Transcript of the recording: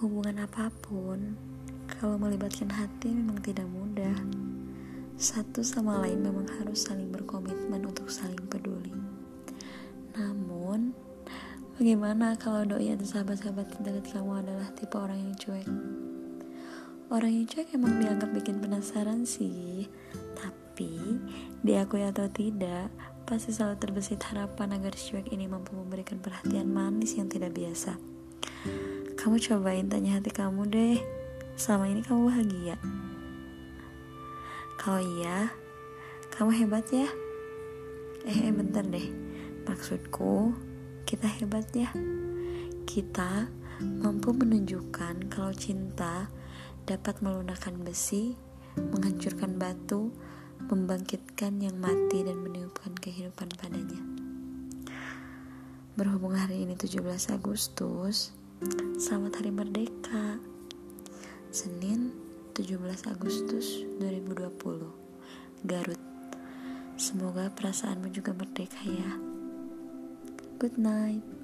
Hubungan apa pun, kalau melibatkan hati memang tidak mudah. Satu sama lain memang harus saling berkomitmen untuk saling peduli. Namun, bagaimana kalau doi atau sahabat-sahabat terdekat kamu adalah tipe orang yang cuek? Orang yang cuek emang dianggap bikin penasaran sih, tapi diakui atau tidak, pasti selalu terbesit harapan agar cuek ini mampu memberikan perhatian manis yang tidak biasa. Kamu cobain tanya hati kamu deh, selama ini kamu bahagia? Kalau iya, kamu hebat ya? Eh, eh bentar deh, maksudku kita hebat ya. Kita mampu menunjukkan kalau cinta dapat melunakkan besi, menghancurkan batu, membangkitkan yang mati dan meniupkan kehidupan padanya. Berhubung hari ini 17 Agustus, Selamat Hari Merdeka. Senin 17 Agustus 2020 Garut. Semoga perasaanmu juga merdeka ya. Good night